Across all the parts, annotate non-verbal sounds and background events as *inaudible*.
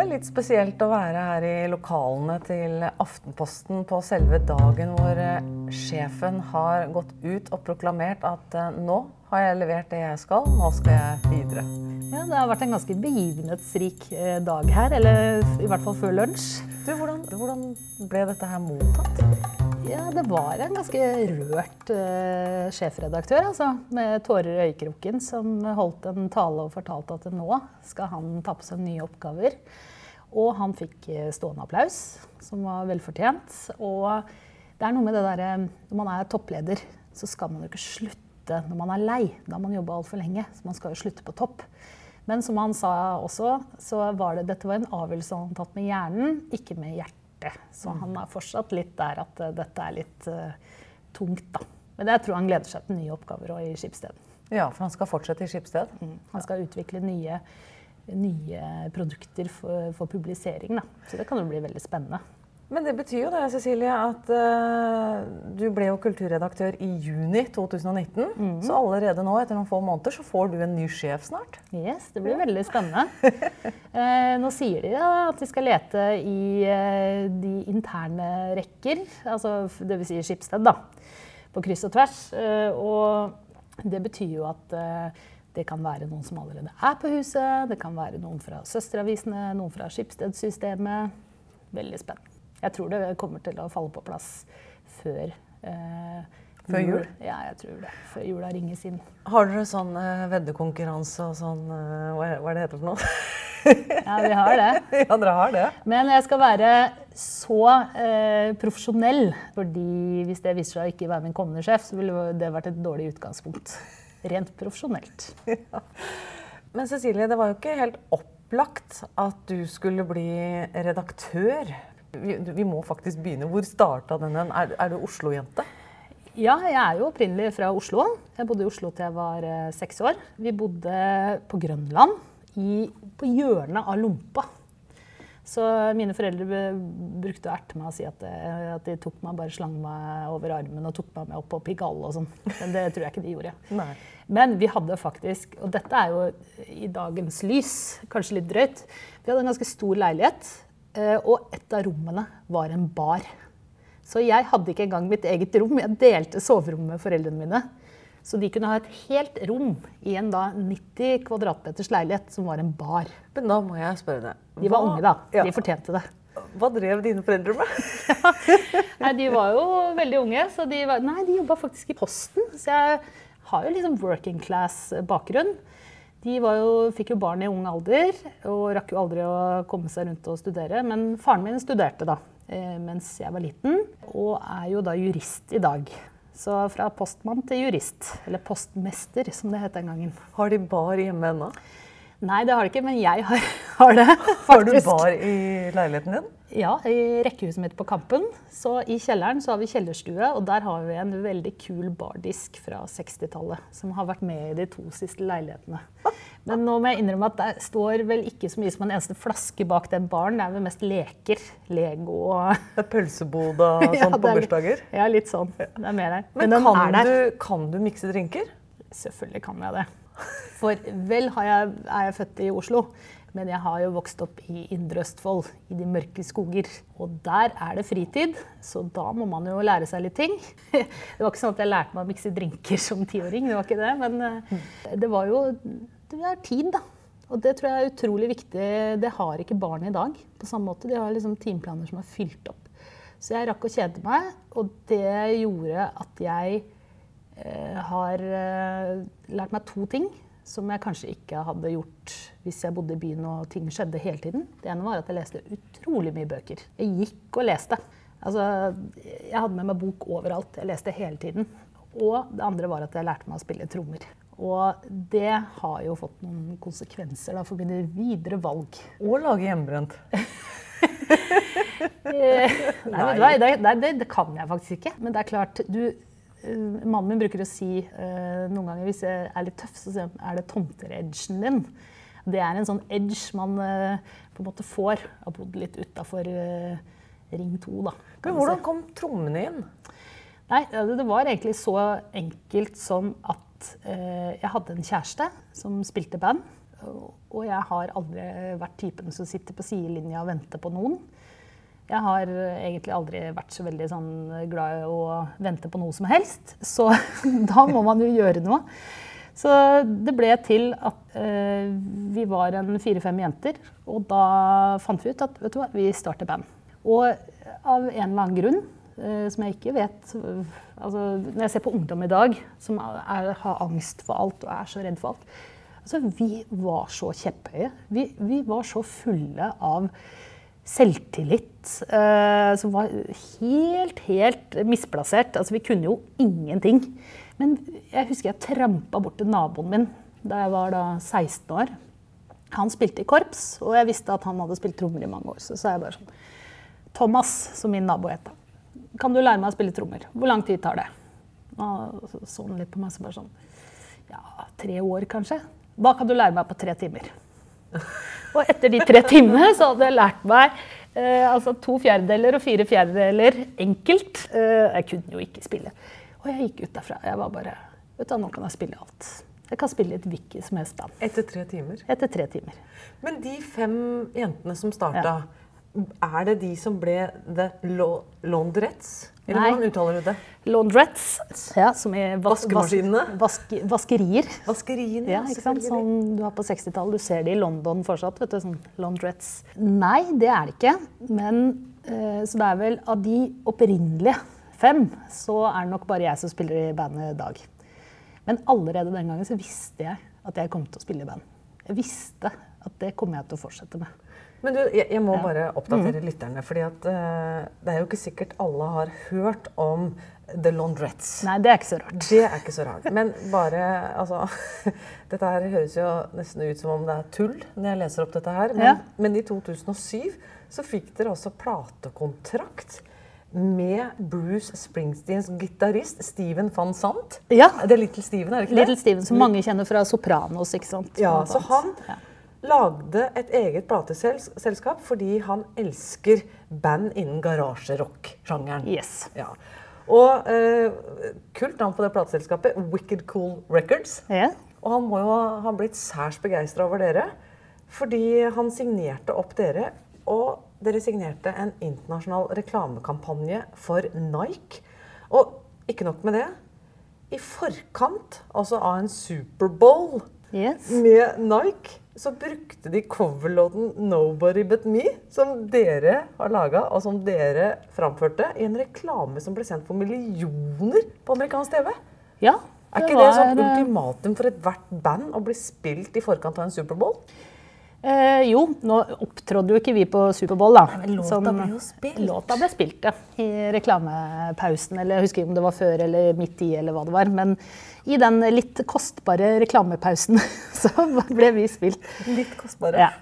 Det er litt spesielt å være her i lokalene til Aftenposten på selve dagen hvor eh, sjefen har gått ut og proklamert at eh, nå har jeg levert det jeg skal, nå skal jeg videre. Ja, Det har vært en ganske begivenhetsrik eh, dag her, eller i hvert fall før lunsj. Du, hvordan, hvordan ble dette her mottatt? Ja, Det var en ganske rørt uh, sjefredaktør altså, med tårer i øyekroken som holdt en tale og fortalte at nå skal han ta på seg nye oppgaver. Og han fikk stående applaus, som var velfortjent. Og det er noe med det derre Når man er toppleder, så skal man jo ikke slutte når man er lei. Da har man jobba altfor lenge, så man skal jo slutte på topp. Men som han sa også, så var det, dette var en avgjørelse han tatt med hjernen, ikke med hjertet. Så han er fortsatt litt der at uh, dette er litt uh, tungt, da. Men jeg tror han gleder seg til nye oppgaver i Skipsted. Ja, for han skal fortsette i Skipsted? Mm. Han skal utvikle nye, nye produkter for, for publisering, da. Så det kan jo bli veldig spennende. Men det betyr jo det, Cecilie, at uh, du ble jo kulturredaktør i juni 2019. Mm. Så allerede nå, etter noen få måneder, så får du en ny sjef snart. Yes, det blir veldig spennende. uh, *laughs* nå sier de ja, at de skal lete i uh, de interne rekker, altså dvs. Si Skipsted, da. På kryss og tvers. og det betyr jo at det kan være noen som allerede er på huset, det kan være noen fra søsteravisene, noen fra Skipsted-systemet. Veldig spennende. Jeg tror det kommer til å falle på plass før eh, Før jul? Ja, jeg tror det. Før jula ringes inn. Har dere sånn eh, veddekonkurranse og sånn eh, hva, hva er det heter for noe? *laughs* ja, vi har det. *laughs* Ja, dere har det. Men jeg skal være så eh, profesjonell. fordi hvis det viser seg å ikke være min kommende sjef, så ville det vært et dårlig utgangspunkt. Rent profesjonelt. *laughs* Ja. Men Cecilie, det var jo ikke helt opplagt at du skulle bli redaktør vi, vi, må faktisk begynne. Hvor starta den? Er, er du Oslo-jente? Ja, jeg er jo opprinnelig fra Oslo. Jeg bodde i Oslo til jeg var eh, seks år. Vi bodde på Grønland, i, på hjørnet av Lompa. Så mine foreldre brukte å erte meg og si at, eh, at, de tok meg, bare slang meg over armen og tok meg med opp på Pigalle og sånn. Men det tror jeg ikke de gjorde. *laughs* Nei. Men vi hadde faktisk, og dette er jo i dagens lys, kanskje litt drøyt, vi hadde en ganske stor leilighet og et av rommene var en bar. Så jeg hadde ikke engang mitt eget rom. Jeg delte soverommet med foreldrene mine. Så de kunne ha et helt rom i en da 90 kvadratmeters leilighet som var en bar. Men da må jeg spørre deg. De var unge, da. Ja. De fortjente det. Hva drev dine foreldre med? *laughs* ja. Nei, De var jo veldig unge, så de, var, nei, de jobba faktisk i Posten. Så jeg har jo liksom working class-bakgrunn. De jo, fikk jo barn i ung alder og rakk jo aldri å komme seg rundt og studere. Men faren min studerte da eh, mens jeg var liten, og er jo da jurist i dag. Så fra postmann til jurist. Eller postmester, som det het den gangen. Har de bar hjemme ennå? Nei, det har det ikke, men jeg har, *laughs* har det. Faktisk. Har du bar i leiligheten din? Ja, i rekkehuset mitt på Kampen. Så I kjelleren så har vi kjellerstue, og der har vi en veldig kul bardisk fra 60-tallet. Som har vært med i de to siste leilighetene. Men nå må jeg innrømme at det står vel ikke så mye som en eneste flaske bak den baren. Det er vel mest leker, Lego og Pølsebod og sånn *laughs* ja, på bursdager? Ja, litt sånn. Det er mer her. Men, Men kan, du, kan du mikse drinker? Selvfølgelig kan jeg det. For vel jeg, er jeg født i Oslo, men jeg har jo vokst opp i Indre Østfold, i de mørke skoger. Og der er det fritid, så da må man jo lære seg litt ting. *laughs* Det var ikke sånn at jeg lærte meg å mikse drinker som tiåring, det var ikke det. Men eh, det var jo Det er tid, da. Og det tror jeg er utrolig viktig. Det har ikke barn i dag på samme måte. De har liksom timeplaner som er fylt opp. Så jeg rakk å kjede meg, og det gjorde at jeg har eh, lært meg to ting som jeg kanskje ikke hadde gjort hvis jeg bodde i byen og ting skjedde hele tiden. Det ene var at jeg leste utrolig mye bøker. Jeg gikk og leste. Altså, jeg hadde med meg bok overalt. Jeg leste hele tiden. Og det andre var at jeg lærte meg å spille trommer. Og det har jo fått noen konsekvenser da, for mine videre valg. Og lage hjemmebrent. *laughs* Eh, nei, Nei. Det, det, det, kan jeg faktisk ikke. Men det er klart, du, Eh, mannen min bruker å si uh, noen ganger hvis jeg er litt tøff, så sier han er det tomter-edgen din. Det er en sånn edge man uh, på en måte får. Har bodd litt utafor Ring 2, da. Men hvordan kom trommene inn? Nei, Det var egentlig så enkelt som at jeg hadde en kjæreste som spilte band. Og jeg har aldri vært typen som sitter på sidelinja og venter på noen. Jeg har egentlig aldri vært så veldig sånn glad i å vente på noe som helst. Så *laughs* da må man jo gjøre noe. Så det ble til at eh, vi var en fire-fem jenter. Og da fant vi ut at vet du hva, vi starter band. Og av en eller annen grunn, eh, som jeg ikke vet altså, Når jeg ser på ungdom i dag som er, har angst for alt og er så redd for alt altså, Vi var så kjepphøye. Vi, vi var så fulle av selvtillit eh, som var helt, helt misplassert. Altså, vi kunne jo ingenting. Men jeg husker jeg trampa bort til naboen min da jeg var da 16 år. Han spilte i korps, og jeg visste at han hadde spilt trommer i mange år. Så sa jeg bare sånn Thomas, som min nabo het, kan du lære meg å spille trommer? Hvor lang tid tar det? Og så han litt på meg så bare sånn Ja, tre år kanskje? Hva kan du lære meg på tre timer? *laughs* Og etter de tre timene så hadde jeg lært meg eh, altså to fjerdedeler og fire fjerdedeler enkelt. Eh, jeg kunne jo ikke spille. Og jeg gikk ut derfra. Jeg var bare Vet du, nå kan jeg spille alt. Jeg kan spille et hvilket som helst band. Etter tre timer? Etter tre timer. Men de fem jentene som starta, ja. Er det de som ble The Laundrettes? Eller Nei. hvordan uttaler du det? Laundrettes. Ja, som er vas Vaskemaskinene? Vaske, vaskerier. Vaskeriene, ja, ikke sant? Som du har på 60-tallet. Du ser det i London fortsatt. vet du, sånn Laundrettes. Nei, det er det ikke. Men, uh, så det er vel av de opprinnelige fem, så er det nok bare jeg som spiller i bandet i dag. Men allerede den gangen så visste jeg at jeg kom til å spille i band. Jeg visste at det kommer jeg til å fortsette med. Men du, jeg, jeg må ja. bare oppdatere mm. lytterne. for uh, det er jo ikke sikkert alle har hørt om The Laundrettes. Nei, det er ikke så rart. Det er ikke så rart. Men bare altså *laughs* Dette her høres jo nesten ut som om det er tull når jeg leser opp dette her. Men, ja. men i 2007 så fikk dere også platekontrakt med Bruce Springsteens gitarist Steven van Sant. Ja. Det er Little Steven, er det ikke Little det? Steven, Som mange kjenner fra Sopranos. ikke sant? Ja, så han ja. Lagde et eget plateselskap fordi han elsker band innen garasjerock-sjangeren. Yes. Ja. Og eh, kult navn på det plateselskapet, Wicked Cool Records. Yeah. Og han må jo ha blitt særs begeistra over dere, fordi han signerte opp dere. og dere signerte en internasjonal reklamekampanje for Nike. Og ikke nok med det. I forkant altså av en Superbowl yes. med Nike, så brukte de coverlåten 'Nobody But Me', som dere har laga, og som dere framførte, i en reklame som ble sendt for millioner på amerikansk TV. Ja, det er ikke det sånn ultimatum for ethvert band å bli spilt i forkant av en Superbowl? Eh, jo, nå opptrådde jo ikke vi på Superbowl, da. Men låta Som, ble jo spilt. Låta ble spilt, ja. I reklamepausen. Eller jeg husker ikke om det var før eller midt i, eller hva det var. Men i den litt kostbare reklamepausen *laughs* så ble vi spilt. Litt kostbare. Ja.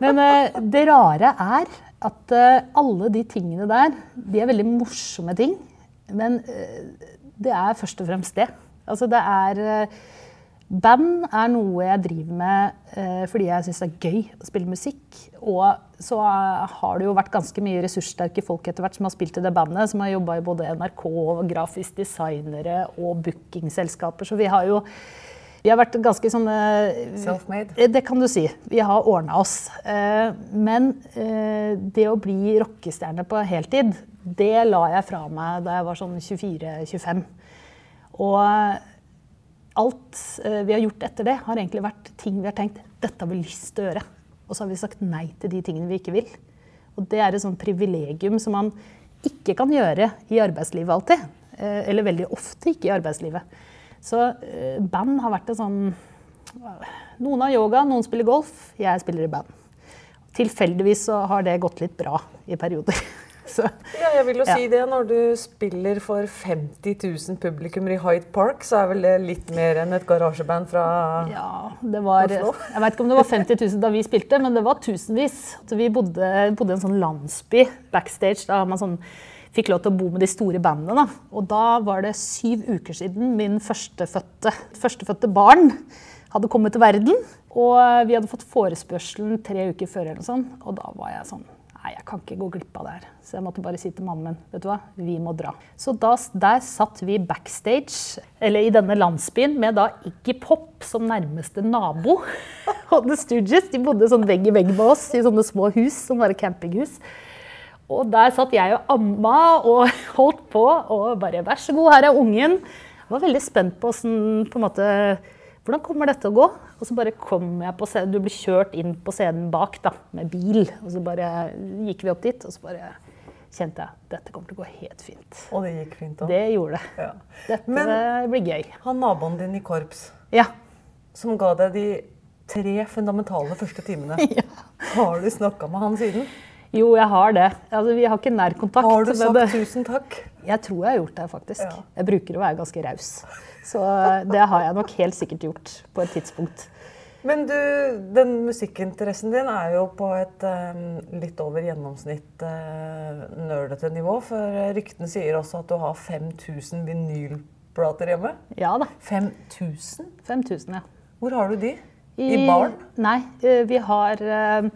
Men eh, det rare er at eh, alle de tingene der, de er veldig morsomme ting. Men eh, det er først og fremst det. Altså det er eh, Band er noe jeg driver med eh, fordi jeg syns det er gøy å spille musikk. Og så har det jo vært ganske mye ressurssterke folk etter hvert som har spilt i det bandet, som har jobba i både NRK, og grafisk designere og bookingselskaper. Så vi har jo vi har vært ganske sånne Self-made? Eh, det kan du si. Vi har ordna oss. Eh, men eh, det å bli rockestjerne på heltid, det la jeg fra meg da jeg var sånn 24-25. Og alt eh, vi har gjort etter det, har egentlig vært ting vi har tenkt dette har vi lyst til å gjøre. Og så har vi sagt nei til de tingene vi ikke vil. Og det er et sånt privilegium som man ikke kan gjøre i arbeidslivet alltid. Eh, eller veldig ofte ikke i arbeidslivet. Så eh, band har vært en sånn Noen har yoga, noen spiller golf. Jeg spiller i band. Tilfeldigvis så har det gått litt bra i perioder. *laughs* Så, ja, jeg vil jo ja. si det. Når du spiller for 50 000 publikummer i Hyde Park, så er vel det litt mer enn et garasjeband fra ja, det var, Oslo? Jeg vet ikke om det var 50 000 da vi spilte, men det var tusenvis. Vi bodde, bodde i en sånn landsby backstage. Da man sånn, fikk lov til å bo med de store bandene. Da. Og da var det syv uker siden min førstefødte, førstefødte barn hadde kommet til verden. Og vi hadde fått forespørselen tre uker før, eller noe sånt, og da var jeg sånn Nei, jeg kan ikke gå glipp av det her. Så jeg måtte bare si til mannen min vet du hva, vi må dra. Så da, der satt vi backstage, eller i denne landsbyen, med da Iggy Pop som nærmeste nabo. *laughs* Og The Stooges de bodde sånn vegg i vegg med oss i sånne små hus, sånne campinghus. Og der satt jeg og amma og *laughs* holdt på og bare Vær så god, her er ungen. Jeg var veldig spent på, åssen på en måte, hvordan kommer dette å gå. Og så bare kom jeg på scenen. Du blir kjørt inn på scenen bak da, med bil. Og så bare gikk vi opp dit, og så bare kjente jeg dette kommer til å gå helt fint. Og det gikk fint òg. Det gjorde det. Ja. Dette Men- blir gøy. Han naboen din i korps Ja. som ga deg de tre fundamentale første timene. *laughs* Har du snakka med han siden? Jo, jeg har det. Altså, vi har ikke nær kontakt. Har du sagt det- tusen takk? Jeg tror jeg har gjort det, faktisk. Ja. Jeg bruker å være ganske raus. Så eh, det har jeg nok helt sikkert gjort på et tidspunkt. Men du, den musikkinteressen din er jo på et um, litt over gjennomsnitt uh, nerdete nivå. For ryktene sier også at du har 5000 vinylplater hjemme. Ja da. 5000? 5000, ja. Hvor har du de? I baren? Nei, vi har uh,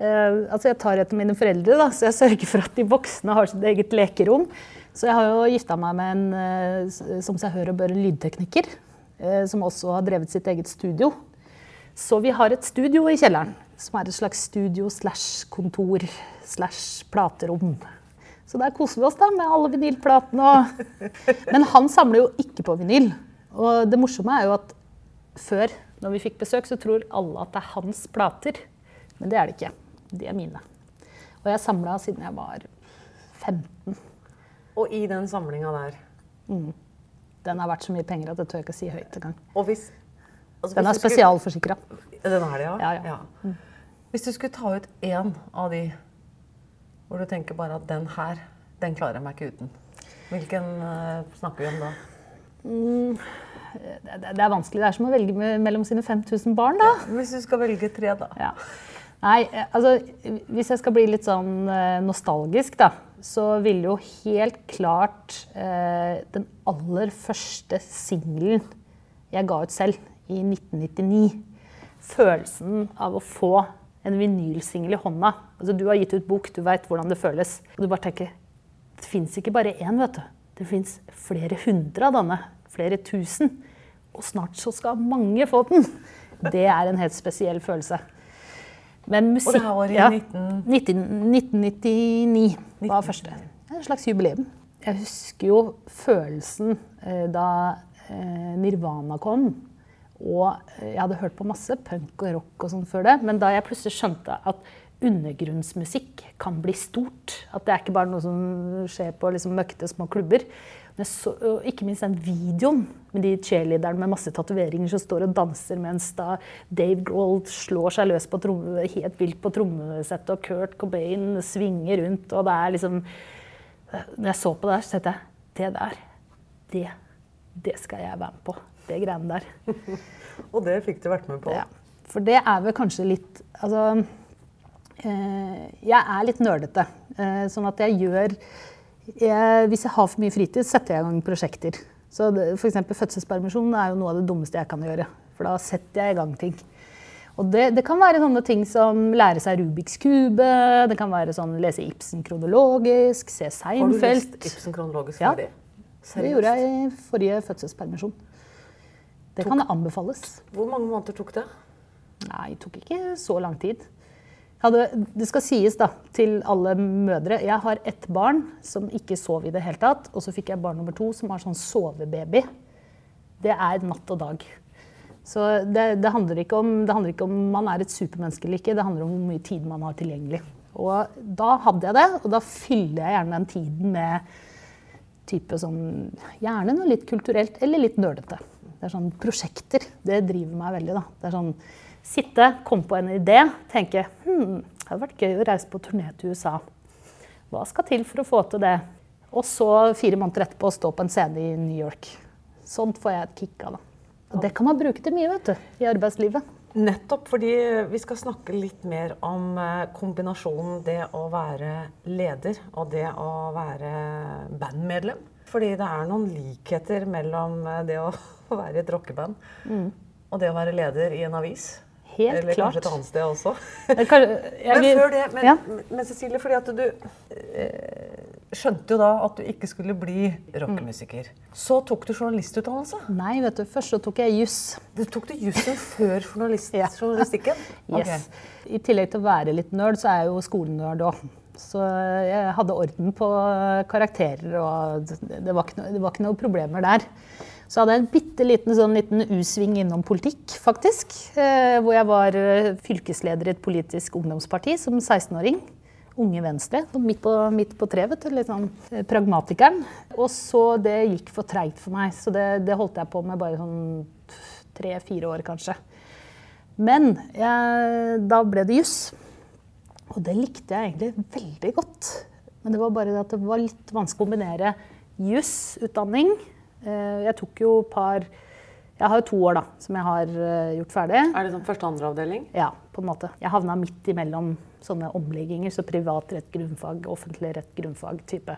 uh, Altså, jeg tar etter mine foreldre, da, så jeg sørger for at de voksne har sitt eget lekerom. Så jeg har jo gifta meg med en eh, som seg hør og bør lydtekniker, eh, som også har drevet sitt eget studio. Så vi har et studio i kjelleren, som er et slags studio slash kontor slash platerom. Så der koser vi oss da med alle vinylplatene. *laughs* Men han samler jo ikke på vinyl. Og det morsomme er jo at før, når vi fikk besøk, så tror alle at det er hans plater. Men det er det ikke. De er mine. Og jeg samla siden jeg var 15. Og i den samlinga der Den har vært så mye penger at det tør jeg ikke si høyt engang. Hvis altså Den er spesialforsikra. Den er det, ja? Ja, ja. Hvis du skulle ta ut én av de hvor du tenker bare at den her, den klarer jeg meg ikke uten. Hvilken uh, snakker vi om da? Det, det, det er vanskelig. Det er som å velge mellom sine 5000 barn, da. Hvis du skal velge tre, da. Ja. Nei, altså hvis jeg skal bli litt sånn eh, nostalgisk, da, så ville jo helt klart eh, den aller første singelen jeg ga ut selv, i 1999 Følelsen av å få en vinylsingel i hånda. Altså, du har gitt ut bok, du veit hvordan det føles. Og du bare tenker Det fins ikke bare én, vet du. Det fins flere hundre av denne. Flere tusen. Og snart så skal mange få den. Det er en helt spesiell følelse. Men musikk Og det her var i ja, 19 19 1999 var første. En slags jubileum. Jeg husker jo følelsen eh, da eh, Nirvana kom. Og jeg hadde hørt på masse punk og rock og sånn før det, men da jeg plutselig skjønte at undergrunnsmusikk kan bli stort, at det er ikke bare noe som skjer på liksom møkkete små klubber så, og Ikke minst den videoen med de cheerleaderne med masse tatoveringer som står og danser mens da Dave Grohl slår seg løs på tromme, helt vilt på trommesettet, og Kurt Cobain svinger rundt, og det er liksom Når jeg så på det der, så tenkte jeg det der, det, det skal jeg være med på. Det greiene der. *laughs* Og det fikk du vært med på. Ja. For det er vel kanskje litt Altså eh, Jeg er litt nerdete. Eh, sånn at jeg gjør jeg, Hvis jeg har for mye fritid, setter jeg i gang prosjekter. Så F.eks. Fødselspermisjon er jo noe av det dummeste jeg kan gjøre. For da setter jeg i gang ting. Og det, det kan være sånne ting som lære seg Rubiks kube, det kan være sånn lese Ibsen kronologisk, se Har du Seinfeld. lest Ibsen kronologisk Ja. ferdig? Det gjorde jeg i forrige fødselspermisjon. Det kan anbefales. Hvor mange måneder tok det? Nei, det tok ikke så lang tid. Hadde, det skal sies da, til alle mødre Jeg har ett barn som ikke sov i det hele tatt. Og så fikk jeg barn nummer to som har sånn sovebaby. Det er natt og dag. Så det, det, handler om, det handler ikke om man er et supermenneske eller ikke, det handler om hvor mye tid man har tilgjengelig. Og da hadde jeg det, og da fyller jeg gjerne den tiden med type sånn, gjerne noe litt kulturelt eller litt nerdete. Det er sånn prosjekter. Det driver meg veldig. da. Det er sånn Sitte, komme på en idé, tenke hm, det hadde vært gøy å reise på turné til USA. Hva skal til for å få til det? Og så fire måneder etterpå stå på en scene i New York. Sånt får jeg et kick av. da. Og det kan man bruke til mye vet du, i arbeidslivet. Nettopp fordi vi skal snakke litt mer om eh, kombinasjonen det å være leder og det å være bandmedlem. Fordi det er noen likheter mellom eh, det å *laughs* være i et rockeband og det å være leder i en avis. Helt Eller klart. kanskje et annet sted også. *laughs* Kan- jeg- Men før det, men, ja. men Cecilie, fordi at du eh, skjønte jo da at du ikke skulle bli rockemusiker. Så tok du journalistutdannelse. Nei, vet du, først så tok jeg juss. Du tok du jussen før journalist, *laughs* Ja. journalistikken? *laughs* Yes. I tillegg til å være litt nerd, så er jeg jo skolenerd òg. Så jeg hadde orden på karakterer, og det var ikke no, det var ikke noe problemer der. Så hadde jeg en bitte liten, sånn liten U-sving innom politikk, faktisk. Eh, hvor jeg var eh, fylkesleder i et politisk ungdomsparti som 16-åring. Unge Venstre. Midt på, midt på treet, vet du. Litt sånn eh, pragmatikeren. Og så det gikk for treigt for meg, så det, det holdt jeg på med bare sånn tre-fire år, kanskje. Men jeg, da ble det juss. Og det likte jeg egentlig veldig godt. Men det var bare det at det var litt vanskelig å kombinere jussutdanning. Eh, Jeg tok jo par Jeg har jo to år da, som jeg har eh, gjort ferdig. Er det sånn første og andre avdeling? Ja, på en måte. Jeg havna midt imellom sånne omlegginger, så privat rett grunnfag, offentlig rett grunnfag type.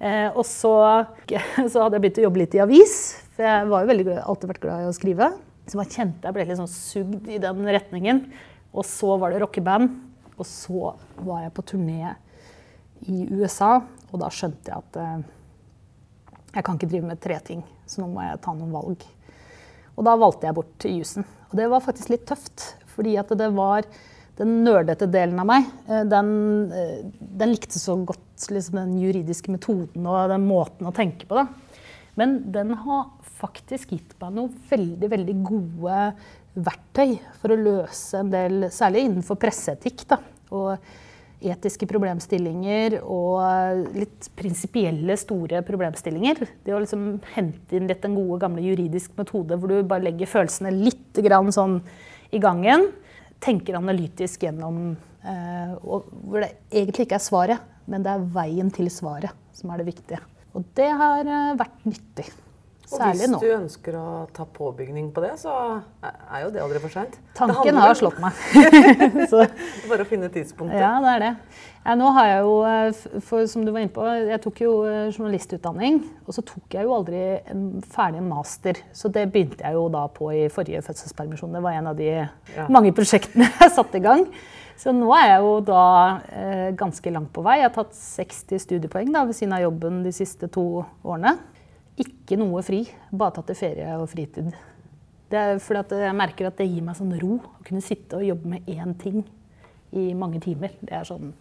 Eh, og så, *laughs* så hadde jeg begynt å jobbe litt i avis, for jeg veldig, alltid vært glad i å skrive. Så jeg kjente jeg ble litt sånn sugd i den retningen. Og så var det rockeband, og så var jeg på turné i USA, og da skjønte jeg at eh, jeg kan ikke drive med tre ting, så nå må jeg ta noen valg. Og da valgte jeg bort jusen. Og det var faktisk litt tøft, fordi at det var den nerdete delen av meg. eh, Den, eh, den likte så godt liksom, den juridiske metoden og den måten å tenke på. Da. Men den har faktisk gitt meg noen veldig, veldig gode verktøy for å løse en del, særlig innenfor presseetikk. Da, og etiske problemstillinger og litt prinsipielle, store problemstillinger. Det å liksom hente inn litt den gode, gamle juridisk metode hvor du bare legger følelsene litt sånn i gangen. Tenker analytisk gjennom eh, Hvor det egentlig ikke er svaret, men det er veien til svaret som er det viktige. Og det har eh, vært nyttig. Og hvis du ønsker å ta påbygning på det, så er jo det aldri for seint. Tanken har slått meg. *laughs* Så Bare å finne tidspunktet. Ja, det er det. Jeg, nå har jeg jo, eh, for, som du var inne på, jeg tok jo eh, journalistutdanning. Og så tok jeg jo aldri en ferdig master. Så det begynte jeg jo da på i forrige fødselspermisjon. Det var en av de mange prosjektene *laughs* jeg satte i gang. Så nå er jeg jo da eh, ganske langt på vei. Jeg har tatt 60 studiepoeng da, ved siden av jobben de siste to årene. Ikke noe fri, bare tatt til ferie og fritid. Det er fordi at jeg merker at det gir meg sånn ro å kunne sitte og jobbe med én ting i mange timer. Det er sånn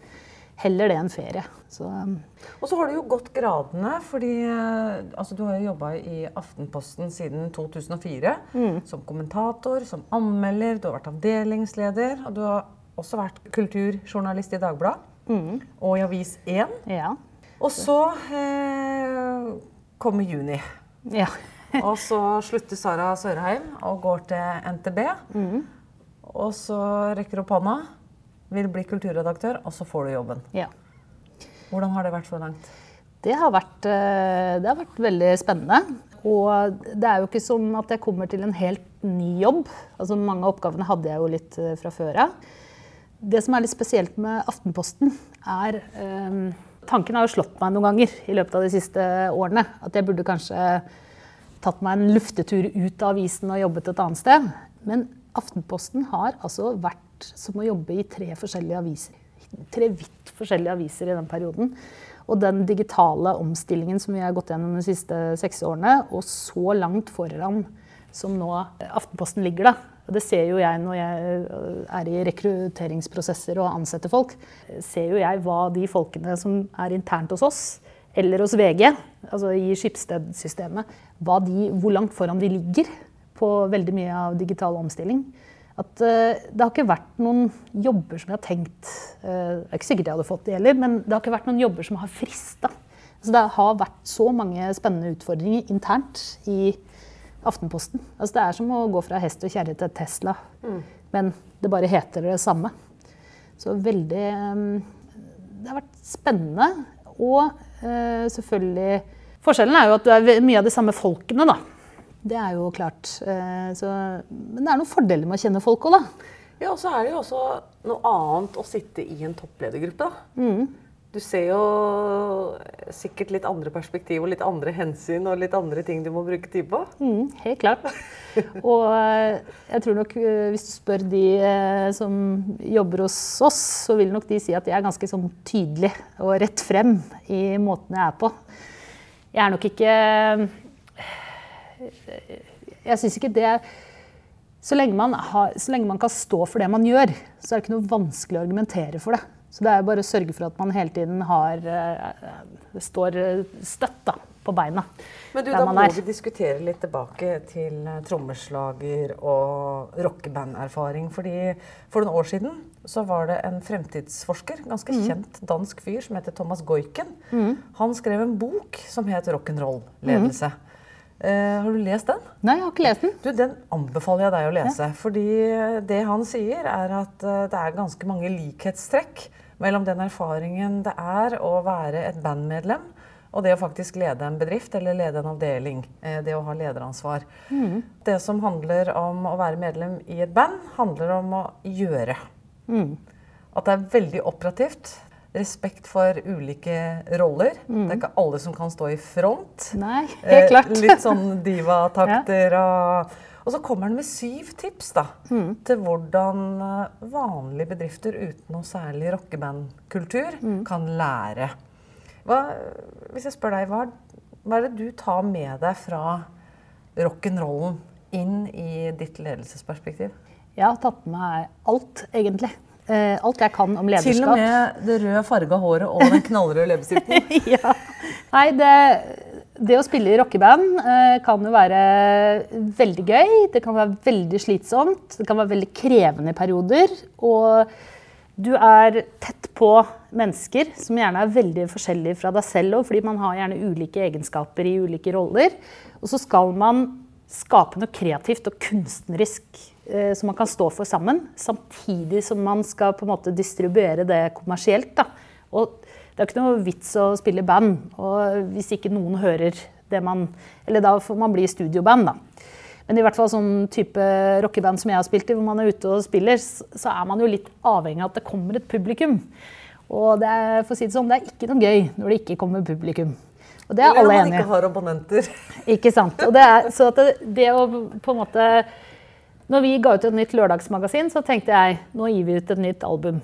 Heller det enn ferie. Så um, Og så har du jo gått gradene, fordi eh, altså, du har jo jobba i Aftenposten siden 2004. Som kommentator, som anmelder, du har vært avdelingsleder. Og du har også vært kulturjournalist i Dagbladet og i Avis 1. ja. Og så eh, kommer juni. ja. *laughs* Og så slutter Sara Sørheim og går til NTB. Og så rekker opp hånda, vil bli kulturredaktør, og så får du jobben. ja. Hvordan har det vært så langt? Det har, vært, eh, det har vært veldig spennende. Og det er jo ikke som at jeg kommer til en helt ny jobb. Altså Mange av oppgavene hadde jeg jo litt eh, fra før av. Det som er litt spesielt med Aftenposten, er eh, Tanken har jo slått meg noen ganger i løpet av de siste årene. At jeg burde kanskje tatt meg en luftetur ut av avisen og jobbet et annet sted. Men Aftenposten har altså vært som å jobbe i tre forskjellige aviser. Tre vidt forskjellige aviser i den perioden. Og den digitale omstillingen som vi har gått gjennom de siste seks årene, og så langt foran som nå Aftenposten ligger, da. Og det ser jo jeg når jeg er i rekrutteringsprosesser og ansetter folk. Ser jo jeg hva de folkene som er internt hos oss, eller hos VG, altså i Skipsted-systemet, hvor langt foran de ligger på veldig mye av digital omstilling. At uh, det har ikke vært noen jobber som jeg har tenkt uh, Det er ikke sikkert jeg hadde fått det heller, men det har ikke vært noen jobber som har frista. Altså, det har vært så mange spennende utfordringer internt i Aftenposten. Altså, det er som å gå fra hest og kjerre til Tesla, men det bare heter det samme. Så veldig eh, Det har vært spennende. Og eh, selvfølgelig Forskjellen er jo at du er mye av de samme folkene, da. Det er jo klart. Eh, så, men det er noen fordeler med å kjenne folk òg, da. Ja, og så er det jo også noe annet å sitte i en toppledergruppe. da. Du Du ser jo sikkert litt andre perspektiv og litt andre hensyn og litt andre ting du må bruke tid på. Mm, helt klart. *laughs* Og eh, jeg tror nok eh, hvis du spør de eh, som jobber hos oss, så vil nok de si at jeg er ganske sånn tydelig og rett frem i måten jeg er på. Jeg er nok ikke Jeg syns ikke det så lenge, har, så lenge, man kan stå for det man gjør, så er det ikke noe vanskelig å argumentere for det. Så det er bare å sørge for at man hele tiden har, står støtt da, på beina. Men du, da må vi diskutere litt tilbake til eh, trommeslager og rockebanderfaring. fordi For noen år siden så var det en fremtidsforsker, ganske mm. kjent dansk fyr, som heter Thomas Goiken. Mm. Han skrev en bok som het 'Rock'n'roll-ledelse'. Mm. Uh, har du lest den? Nei, jeg har ikke lest den. Du, Den anbefaler jeg deg å lese. Ja. Fordi det han sier, er at uh, det er ganske mange likhetstrekk mellom den erfaringen det er å være et bandmedlem og det å faktisk lede en bedrift eller lede en avdeling. Eh, det å ha lederansvar. Mm. Det som handler om å være medlem i et band, handler om å gjøre. Mm. At det er veldig operativt. Respekt for ulike roller. Mm. Det er ikke alle som kan stå i front. Nei, helt klart. Eh, *laughs* litt sånn divatakter *laughs* ja. og og så kommer han med syv tips da, mm. til hvordan eh, vanlige bedrifter uten noe særlig rockebandkultur mm. kan lære. Hva, hvis jeg spør deg, hva, hva, er det du tar med deg fra rock'n'rollen inn i ditt ledelsesperspektiv? Jeg har tatt med meg alt, egentlig. Eh, alt jeg kan om lederskap. Til og med det røde farga håret og den knallrøde leppestiften? *laughs* ja. Nei, det, det, å spille i rockeband eh, kan jo være veldig gøy. Det kan være veldig slitsomt. Det kan være veldig krevende perioder. Og du er tett på mennesker som gjerne er veldig forskjellige fra deg selv fordi man har gjerne ulike egenskaper i ulike roller. Og så skal man skape noe kreativt og kunstnerisk som man kan stå for sammen. Samtidig som man skal på en måte distribuere det kommersielt. Da. Og det er ikke noe vits å spille band og hvis ikke noen hører det man Eller da får man bli studioband, da. Men i hvert fall sånn type rockeband som jeg har spilt i, hvor man er ute og spiller, så er man jo litt avhengig av at det kommer et publikum. Og det er, for å si det sånn, det er ikke noe gøy når det ikke kommer publikum. Og det er Eller alle enige Eller når man ikke har abonnenter. Ikke sant. Og det er, så det, det å på en måte Når vi ga ut et nytt lørdagsmagasin, så tenkte jeg nå gir vi ut et nytt album.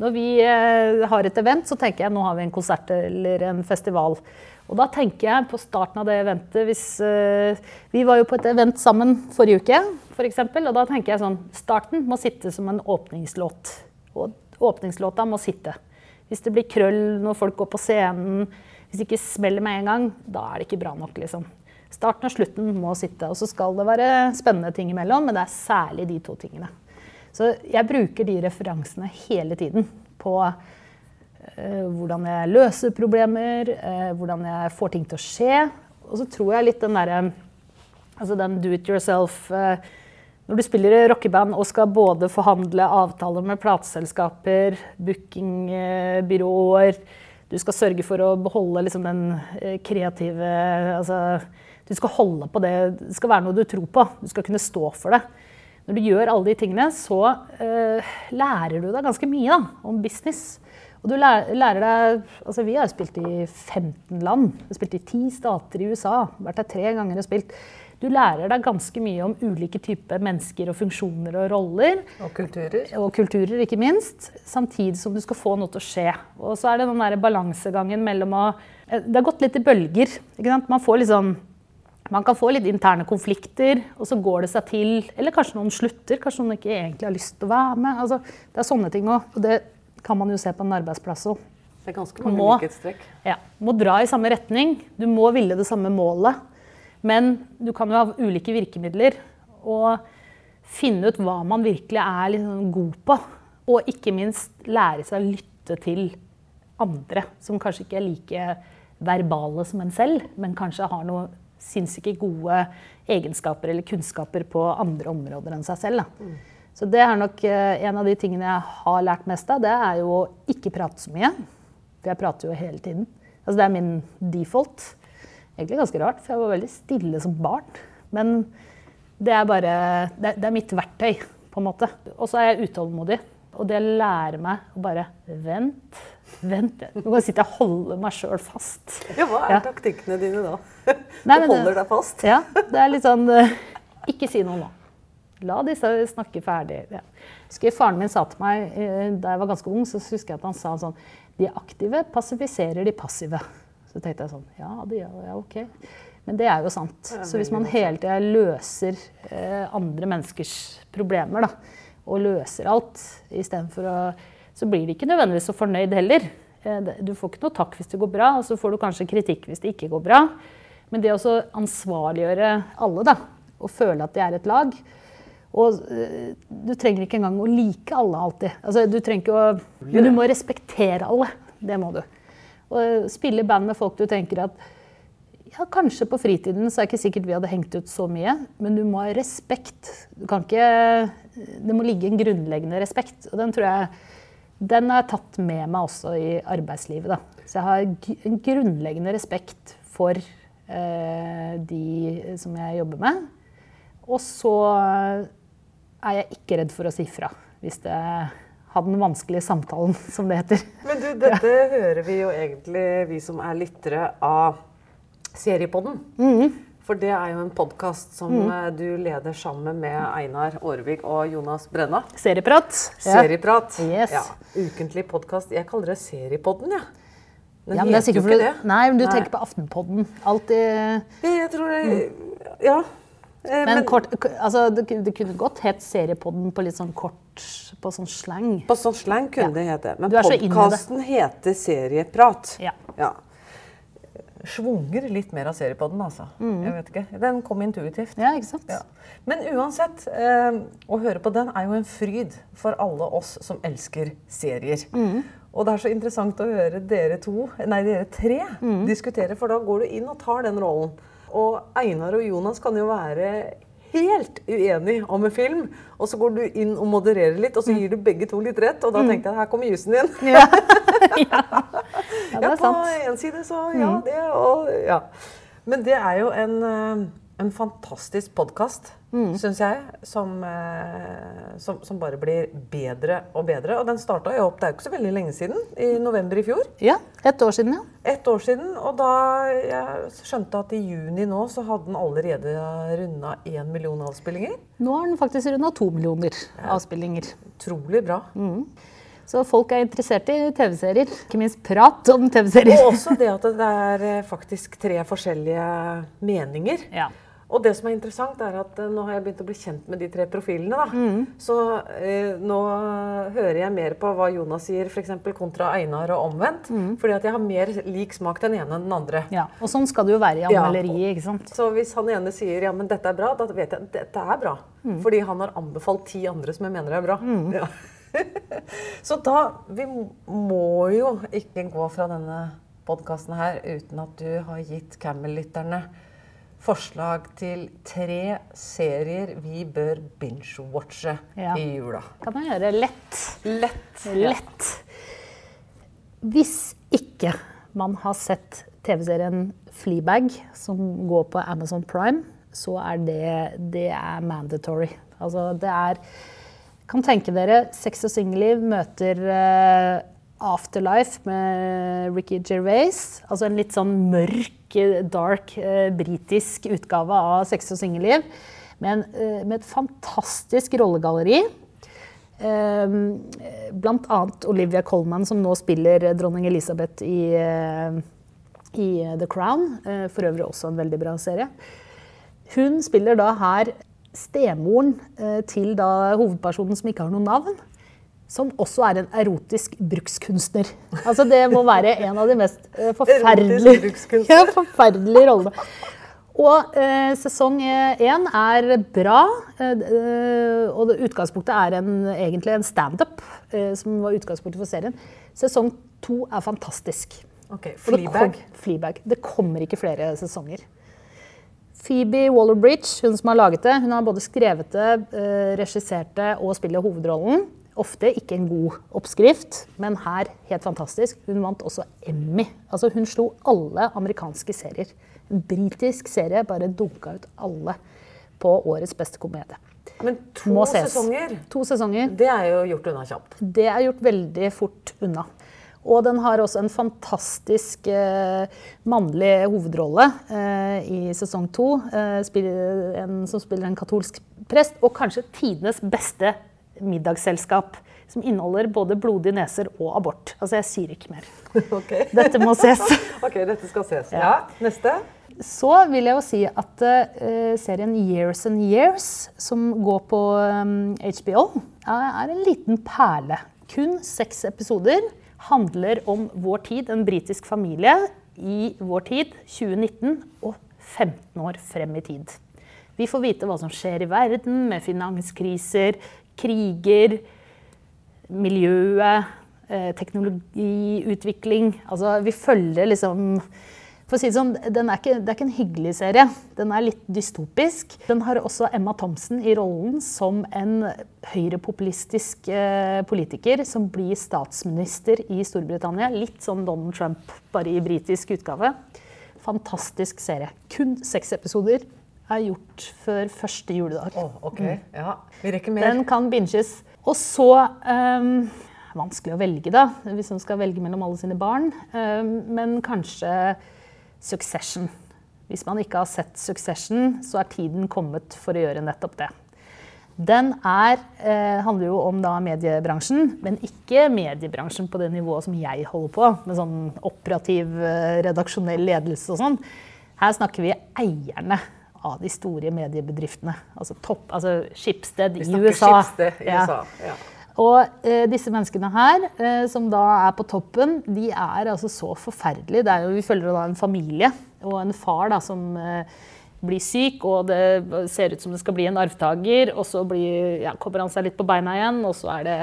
Når vi eh, har et event, så tenker jeg nå har vi en konsert eller en festival. Og da tenker jeg på starten av det eventet hvis uh, Vi var jo på et event sammen forrige uke, f.eks. For eksempel, og da tenker jeg sånn Starten må sitte som en åpningslåt. Og åpningslåta må sitte. Hvis det blir krøll når folk går på scenen, hvis det ikke smeller med en gang, da er det ikke bra nok, liksom. Starten og slutten må sitte. Og så skal det være spennende ting imellom, men det er særlig de to tingene. Så jeg bruker de referansene hele tiden på Eh, hvordan jeg løser problemer, eh, hvordan jeg får ting til å skje. Og så tror jeg litt den derre Altså den do it yourself eh, Når du spiller i rockeband og skal både forhandle avtaler med plateselskaper, bookingbyråer Du skal sørge for å beholde liksom den kreative altså, Du skal holde på det. Det skal være noe du tror på. Du skal kunne stå for det. Når du gjør alle de tingene, så uh, lærer du deg ganske mye da, om business. Og du lærer, deg altså Vi har spilt i 15 land. Vi har spilt i 10 stater i USA. Vært der tre ganger og spilt. Du lærer deg ganske mye om ulike typer mennesker og funksjoner og roller. Og kulturer. Og kulturer, ikke minst. Samtidig som du skal få noe til å skje. Og så er det den der balansegangen mellom å eh, Det har gått litt i bølger. Man får liksom man kan få litt interne konflikter, og så går det seg til. Eller kanskje noen slutter. Kanskje noen ikke egentlig har lyst til å være med. Altså, det er sånne ting òg. Og det kan man jo se på en arbeidsplass òg. Det er ganske mange må, likhetstrekk. Ja, må dra i samme retning. Du må ville det samme målet. Men du kan jo ha ulike virkemidler. Og finne ut hva man virkelig er liksom god på. Og ikke minst lære seg å lytte til andre som kanskje ikke er like verbale som en selv, men kanskje har noen sinnssyke gode egenskaper eller kunnskaper på andre områder enn seg selv. Mm. Så det er nok eh, en av de tingene jeg har lært mest av. Det er jo å ikke prate så mye. For jeg prater jo hele tiden. Altså det er min default. Egentlig ganske rart, for jeg var veldig stille som barn. Men det er bare Det det er mitt verktøy, på en måte. Og så er jeg utålmodig. Og det lærer meg å bare Vent, vent. Nå kan jeg sitte og holde meg sjøl fast. Ja, Hva er Ja. taktikkene dine da? Nei, du det- holder deg fast? Ja, det er litt sånn eh, Ikke si noe nå. La disse snakke ferdig. Ja. Husker Faren min sa til meg eh, da jeg var ganske ung, så husker jeg at han sa sånn De aktive passifiserer de passive. Så tenkte jeg sånn Ja, det gjør ja, ok. Men det er jo sant. er Så hvis man hele tida løser eh, andre menneskers problemer, da, og løser alt istedenfor å Så blir de ikke nødvendigvis så fornøyd heller. Eh, Du får ikke noe takk hvis det går bra, og så får du kanskje kritikk hvis det ikke går bra. Men det å ansvarliggjøre alle, da, og føle at de er et lag Og eh, du trenger ikke engang å like alle alltid. Altså, du trenger ikke å, men du må respektere alle. Det må du. Og eh, spille band med folk du tenker at ja, Kanskje på fritiden så er det ikke sikkert vi hadde hengt ut så mye, men du må ha respekt. Du kan ikke, det må ligge en grunnleggende respekt. Og den tror jeg den har jeg tatt med meg også i arbeidslivet. Da. Så jeg har en grunnleggende respekt for eh, de som jeg jobber med. Og så er jeg ikke redd for å si fra hvis det har den vanskelige samtalen, *laughs* som det heter. Men du, dette hører vi jo egentlig, vi som er lyttere av Seriepodden. For det er jo en podkast som mm. du leder sammen med Einar Aarvik og Jonas Brenna. Serieprat. Ja. Yes. Ja, ukentlig podkast. Jeg kaller det Seriepodden, jeg. Ja. Den Ja, men det er heter jo ikke det. nei, men du Nei. tenker på Aftenpodden. Alltid Jeg tror det Ja. Eh, Men kort, altså, det, kunne godt hett Seriepodden på litt sånn kort På sånn slang. På sånn slang kunne Ja. det hete. Men podkasten heter Serieprat. Ja. Ja. Svunger litt mer av seriepodden, altså. Jeg vet ikke. Den kom intuitivt. Ja, ikke sant? Ja. Men uansett, eh, å høre på den er jo en fryd for alle oss som elsker serier. Og det er så interessant å høre dere to, nei dere tre diskutere, for da går du inn og tar den rollen. Og Einar og Jonas kan jo være helt uenig om en film, og så går du inn og modererer litt, og så gir du begge to litt rett, og da tenkte jeg her kommer jusen din. *laughs* Ja. ja. *laughs* ja, det er sant. på en side så ja, det og ja. Men det er jo en, eh, en fantastisk podkast, Mm. syns jeg, som, eh, som, som bare blir bedre og bedre. Og den starta jo opp, det er jo ikke så veldig lenge siden, i november i fjor. Ja, ett år siden, ja. Ett år siden. Og da jeg skjønte at i juni nå så hadde den allerede runda én million avspillinger. Nå har den faktisk runda to millioner avspillinger. Utrolig bra. Så folk er interessert i TV-serier. Ikke minst prat om TV-serier. Og også det at det er eh, faktisk tre forskjellige meninger. Ja. Og det som er interessant, er at eh, nå har jeg begynt å bli kjent med de tre profilene. Da. Mm. Så eh, nå hører jeg mer på hva Jonas sier, f.eks. kontra Einar og omvendt. Mm. Fordi at jeg har mer lik smak den ene enn den andre. ja. Og sånn skal det jo være i Ja. anmelderiet. ikke sant? Så hvis han ene sier ja, men dette er bra, da vet jeg at dette er bra. Mm. Fordi han har anbefalt ti andre som jeg mener er bra. Ja. *laughs* Så da Vi må jo ikke gå fra denne podkasten her uten at du har gitt Camel-lytterne forslag til tre serier vi bør binge-watche Ja. i jula. Kan jeg gjøre lett. Lett. Lett. Hvis ikke man har sett TV-serien Fleabag, som går på Amazon Prime, så er det, det er mandatory. Altså, det er Kan tenke dere Sex og singelliv møter eh, Afterlife med Ricky Gervais. Altså en litt sånn mørk, dark, eh, britisk utgave av Sex og singelliv. Med, eh, med et fantastisk rollegalleri. Eh, blant annet Olivia Colman, som nå spiller dronning Elisabeth i, eh, i The Crown. For øvrig også en veldig bra serie. Hun spiller da her stemoren til da hovedpersonen som ikke har noe navn. Som også er en erotisk brukskunstner. Altså Det må være en av de mest eh, forferdelige, ja, forferdelige rollene. Og eh, sesong én er bra. Eh, eh, og det, utgangspunktet er en, egentlig en standup, eh, som var utgangspunktet for serien. Sesong to er fantastisk. Ok, Fleabag. det Fleabag. Det kommer ikke flere sesonger. Phoebe Waller-Bridge, hun som har laget det, hun har både skrevet det, eh, regissert det og spiller hovedrollen. Ofte ikke en god oppskrift, men her helt fantastisk. Hun vant også Emmy. Altså hun slo alle amerikanske serier. En britisk serie bare dunka ut alle på årets beste komedie. Men to sesonger, To sesonger. det er jo gjort unna kjapt. Det er gjort veldig fort unna. Og den har også en fantastisk eh, mannlig hovedrolle eh, i sesong to. Eh, spiller, en som spiller en katolsk prest, og kanskje tidenes beste middagsselskap. Som inneholder både blodige neser og abort. Altså, jeg sier ikke mer. *laughs* Okay. Dette må ses. *laughs* Ok, dette skal ses. Ja. Ja, neste. Så vil jeg jo si at uh, serien Years and Years, som går på um, HBO, er, er en liten perle. Kun seks episoder. Handler om vår tid, en britisk familie i vår tid, 2019, og 15 år frem i tid. Vi får vite hva som skjer i verden med finanskriser, kriger, miljøet, eh, teknologiutvikling. Altså, vi følger liksom For å si det sånn, er ikke, det er ikke en hyggelig serie. Den er litt dystopisk. Den har også Emma Thompson i rollen som en høyrepopulistisk eh, politiker som blir statsminister i Storbritannia. Litt som Donald Trump, bare i britisk utgave. Fantastisk serie. Kun seks episoder. Er gjort før første juledag. Oh, ok. Ja, vi rekker mer. Den kan binges. Og så um, Vanskelig å velge, da, hvis man skal velge mellom alle sine barn. Um, men kanskje Succession. Hvis man ikke har sett Succession, så er tiden kommet for å gjøre nettopp det. Den er, eh, handler jo om da mediebransjen, men ikke mediebransjen på det nivået som jeg holder på, med sånn operativ, eh, redaksjonell ledelse og sånn. Her snakker vi eierne av de store mediebedriftene. Altså, topp, altså Schibsted i USA. Skipsted, i Ja. USA. Ja. Og eh, disse menneskene her, eh, som da er på toppen, de er altså så forferdelige. Det er jo, vi følger da en familie og en far da, som eh, blir syk, og det ser ut som det skal bli en arvtaker. Og så blir, ja, kommer han seg litt på beina igjen, og så er det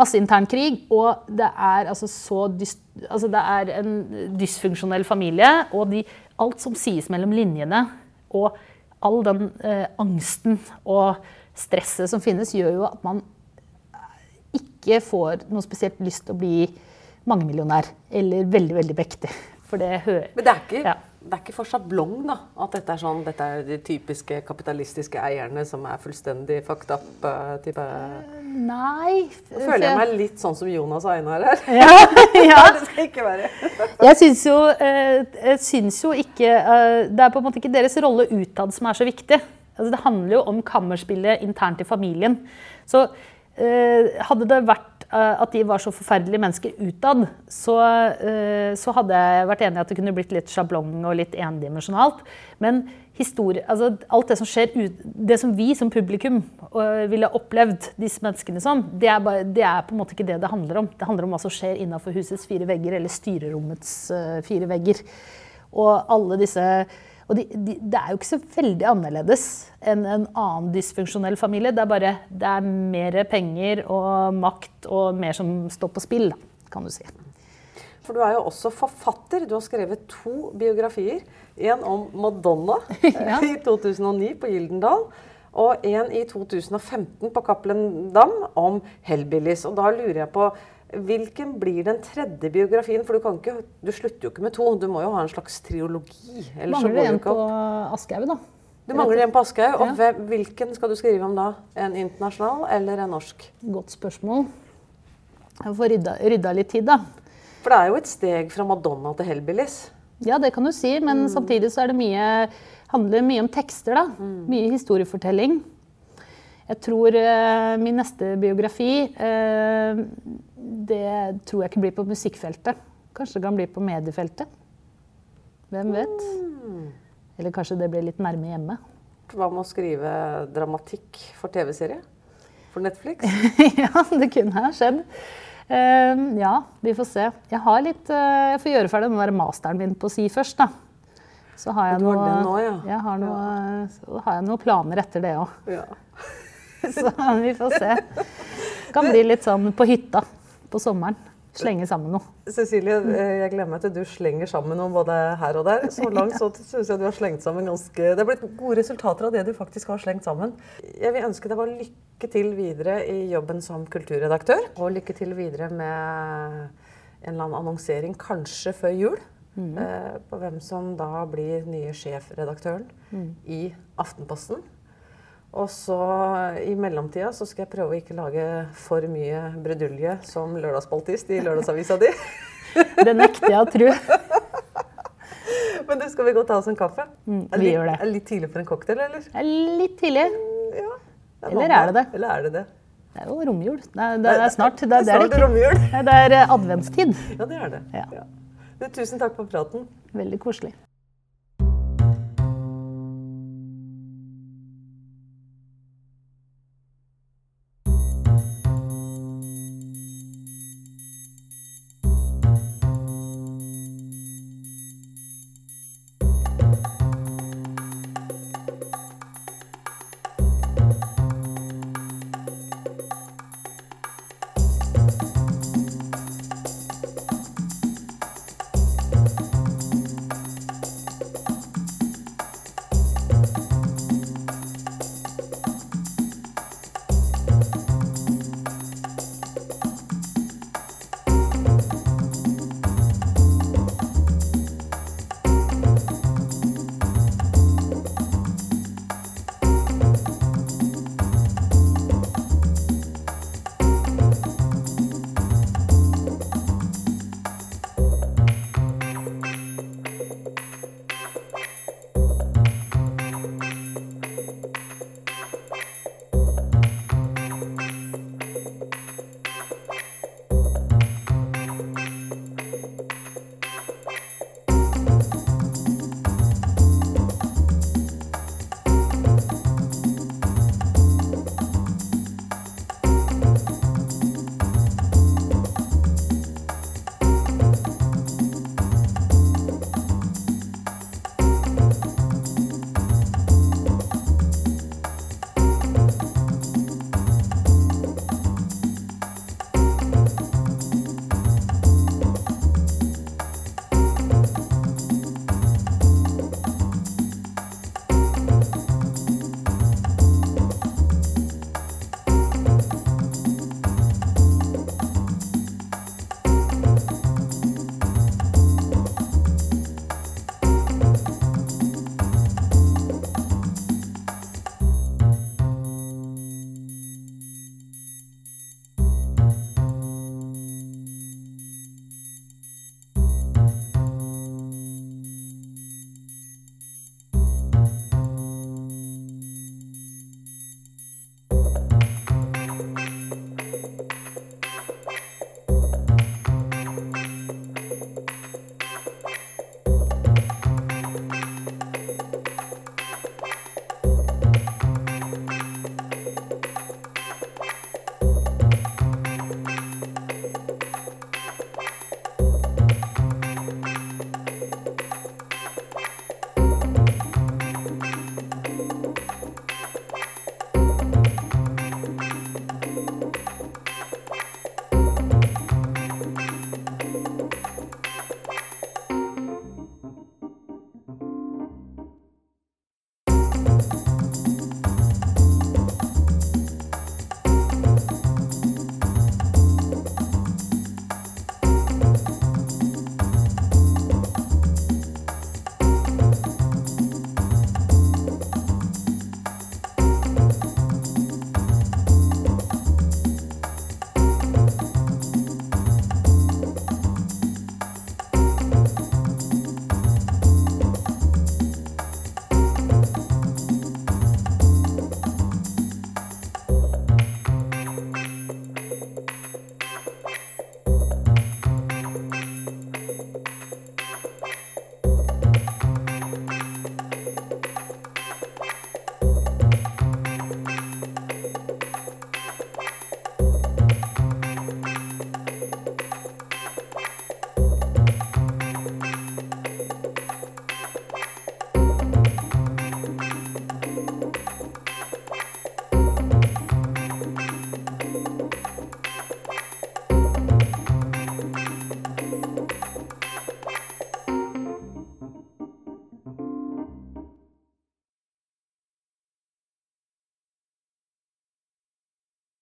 masse internkrig. Og det er altså så dyst, altså det er en dysfunksjonell familie. Og de, alt som sies mellom linjene, og all den eh, angsten og stresset som finnes, gjør jo at man ikke får noe spesielt lyst til å bli mangemillionær eller veldig, veldig mektig. For det hører Men det er, ikke, Ja. Det er ikke for sjablong, da? At dette er sånn Dette er de typiske kapitalistiske eierne som er fullstendig fucked up? eh, type. Nei. Nå føler jeg meg litt sånn som Jonas og Einar her. ja, *laughs* ja. det skal ikke være. Jeg syns jo, eh, jo ikke eh, Det er på en måte ikke deres rolle utad som er så viktig. Altså, det handler jo om kammerspillet internt i familien. Så eh, hadde det vært eh, at de var så forferdelige mennesker utad, så, eh, så hadde jeg vært enig i at det kunne blitt litt sjablong og litt endimensjonalt. Men historie, altså alt det som skjer det som vi som publikum ville opplevd disse menneskene som, det er, bare, det er på en måte ikke det det handler om. Det handler om hva som skjer innenfor husets fire vegger, eller styrerommets fire vegger. Og alle disse og de, de, det er jo ikke så veldig annerledes enn en annen dysfunksjonell familie. Det er bare det er mer penger og makt og mer som står på spill, kan du si. For du er jo også forfatter. Du har skrevet to biografier. En om Madonna *laughs* Ja. i 2009 på Gyldendal. Og en i 2015 på Cappelen Dam om Hellbillies. Og da lurer jeg på Hvilken blir den tredje biografien? For du, kan ikke, du slutter jo ikke med to. Du må jo ha en slags triologi. Mangler du en på. Aschehoug, da? Du mangler en på Aschehoug. Og Ja. hvilken skal du skrive om da? En internasjonal eller en norsk? Godt spørsmål. Jeg får rydda, rydda litt tid, da. For det er jo et steg fra Madonna til Hellbillies. Ja, det kan du si, men samtidig så det mye, handler mye om tekster. da. Mye historiefortelling. Jeg tror uh, min neste biografi eh, Det tror jeg ikke blir på musikkfeltet. Kanskje det kan bli på mediefeltet. Hvem vet? Eller kanskje det blir litt nærme hjemme. Hva med å skrive dramatikk for TV-serie? For Netflix? *laughs* ja, det kunne ha skjedd. Uh, ja, vi får se. Jeg, har litt, uh, jeg får gjøre ferdig den der masteren min på si først, da. Så har jeg, noe, nå, ja. jeg har noe, så har jeg noen planer etter det òg. Ja. *laughs* Så vi får se. Det Kan bli litt sånn på hytta på sommeren. Slenge sammen noe. Cecilie, eh, jeg meg til du slenger sammen noe både her og der. Så langt så *laughs* syns jeg du har slengt sammen ganske Det har blitt gode resultater av det du faktisk har slengt sammen. Jeg vil ønske deg bare lykke til videre i jobben som kulturredaktør. Og lykke til videre med en eller annen annonsering, kanskje før jul, Mm. på hvem som da blir nye sjefredaktøren i Aftenposten. Og så i mellomtida så skal jeg prøve å ikke lage for mye brudulje som lørdagsspaltist i lørdagsavisa di. *laughs* Det nekter jeg å tro. *laughs* Men du, skal vi gå og ta oss en kaffe? Mm, Er vi litt, gjør det. Er det litt tidlig for en cocktail, eller? Det er litt tidlig. Ja. Eller er det det? Eller er det det? Det er jo romjul. Det er, det er snart. Det, er- er det er snart romjul. Det er adventstid. Ja, det er det. Ja. Ja. Du, tusen takk for praten. Veldig koselig.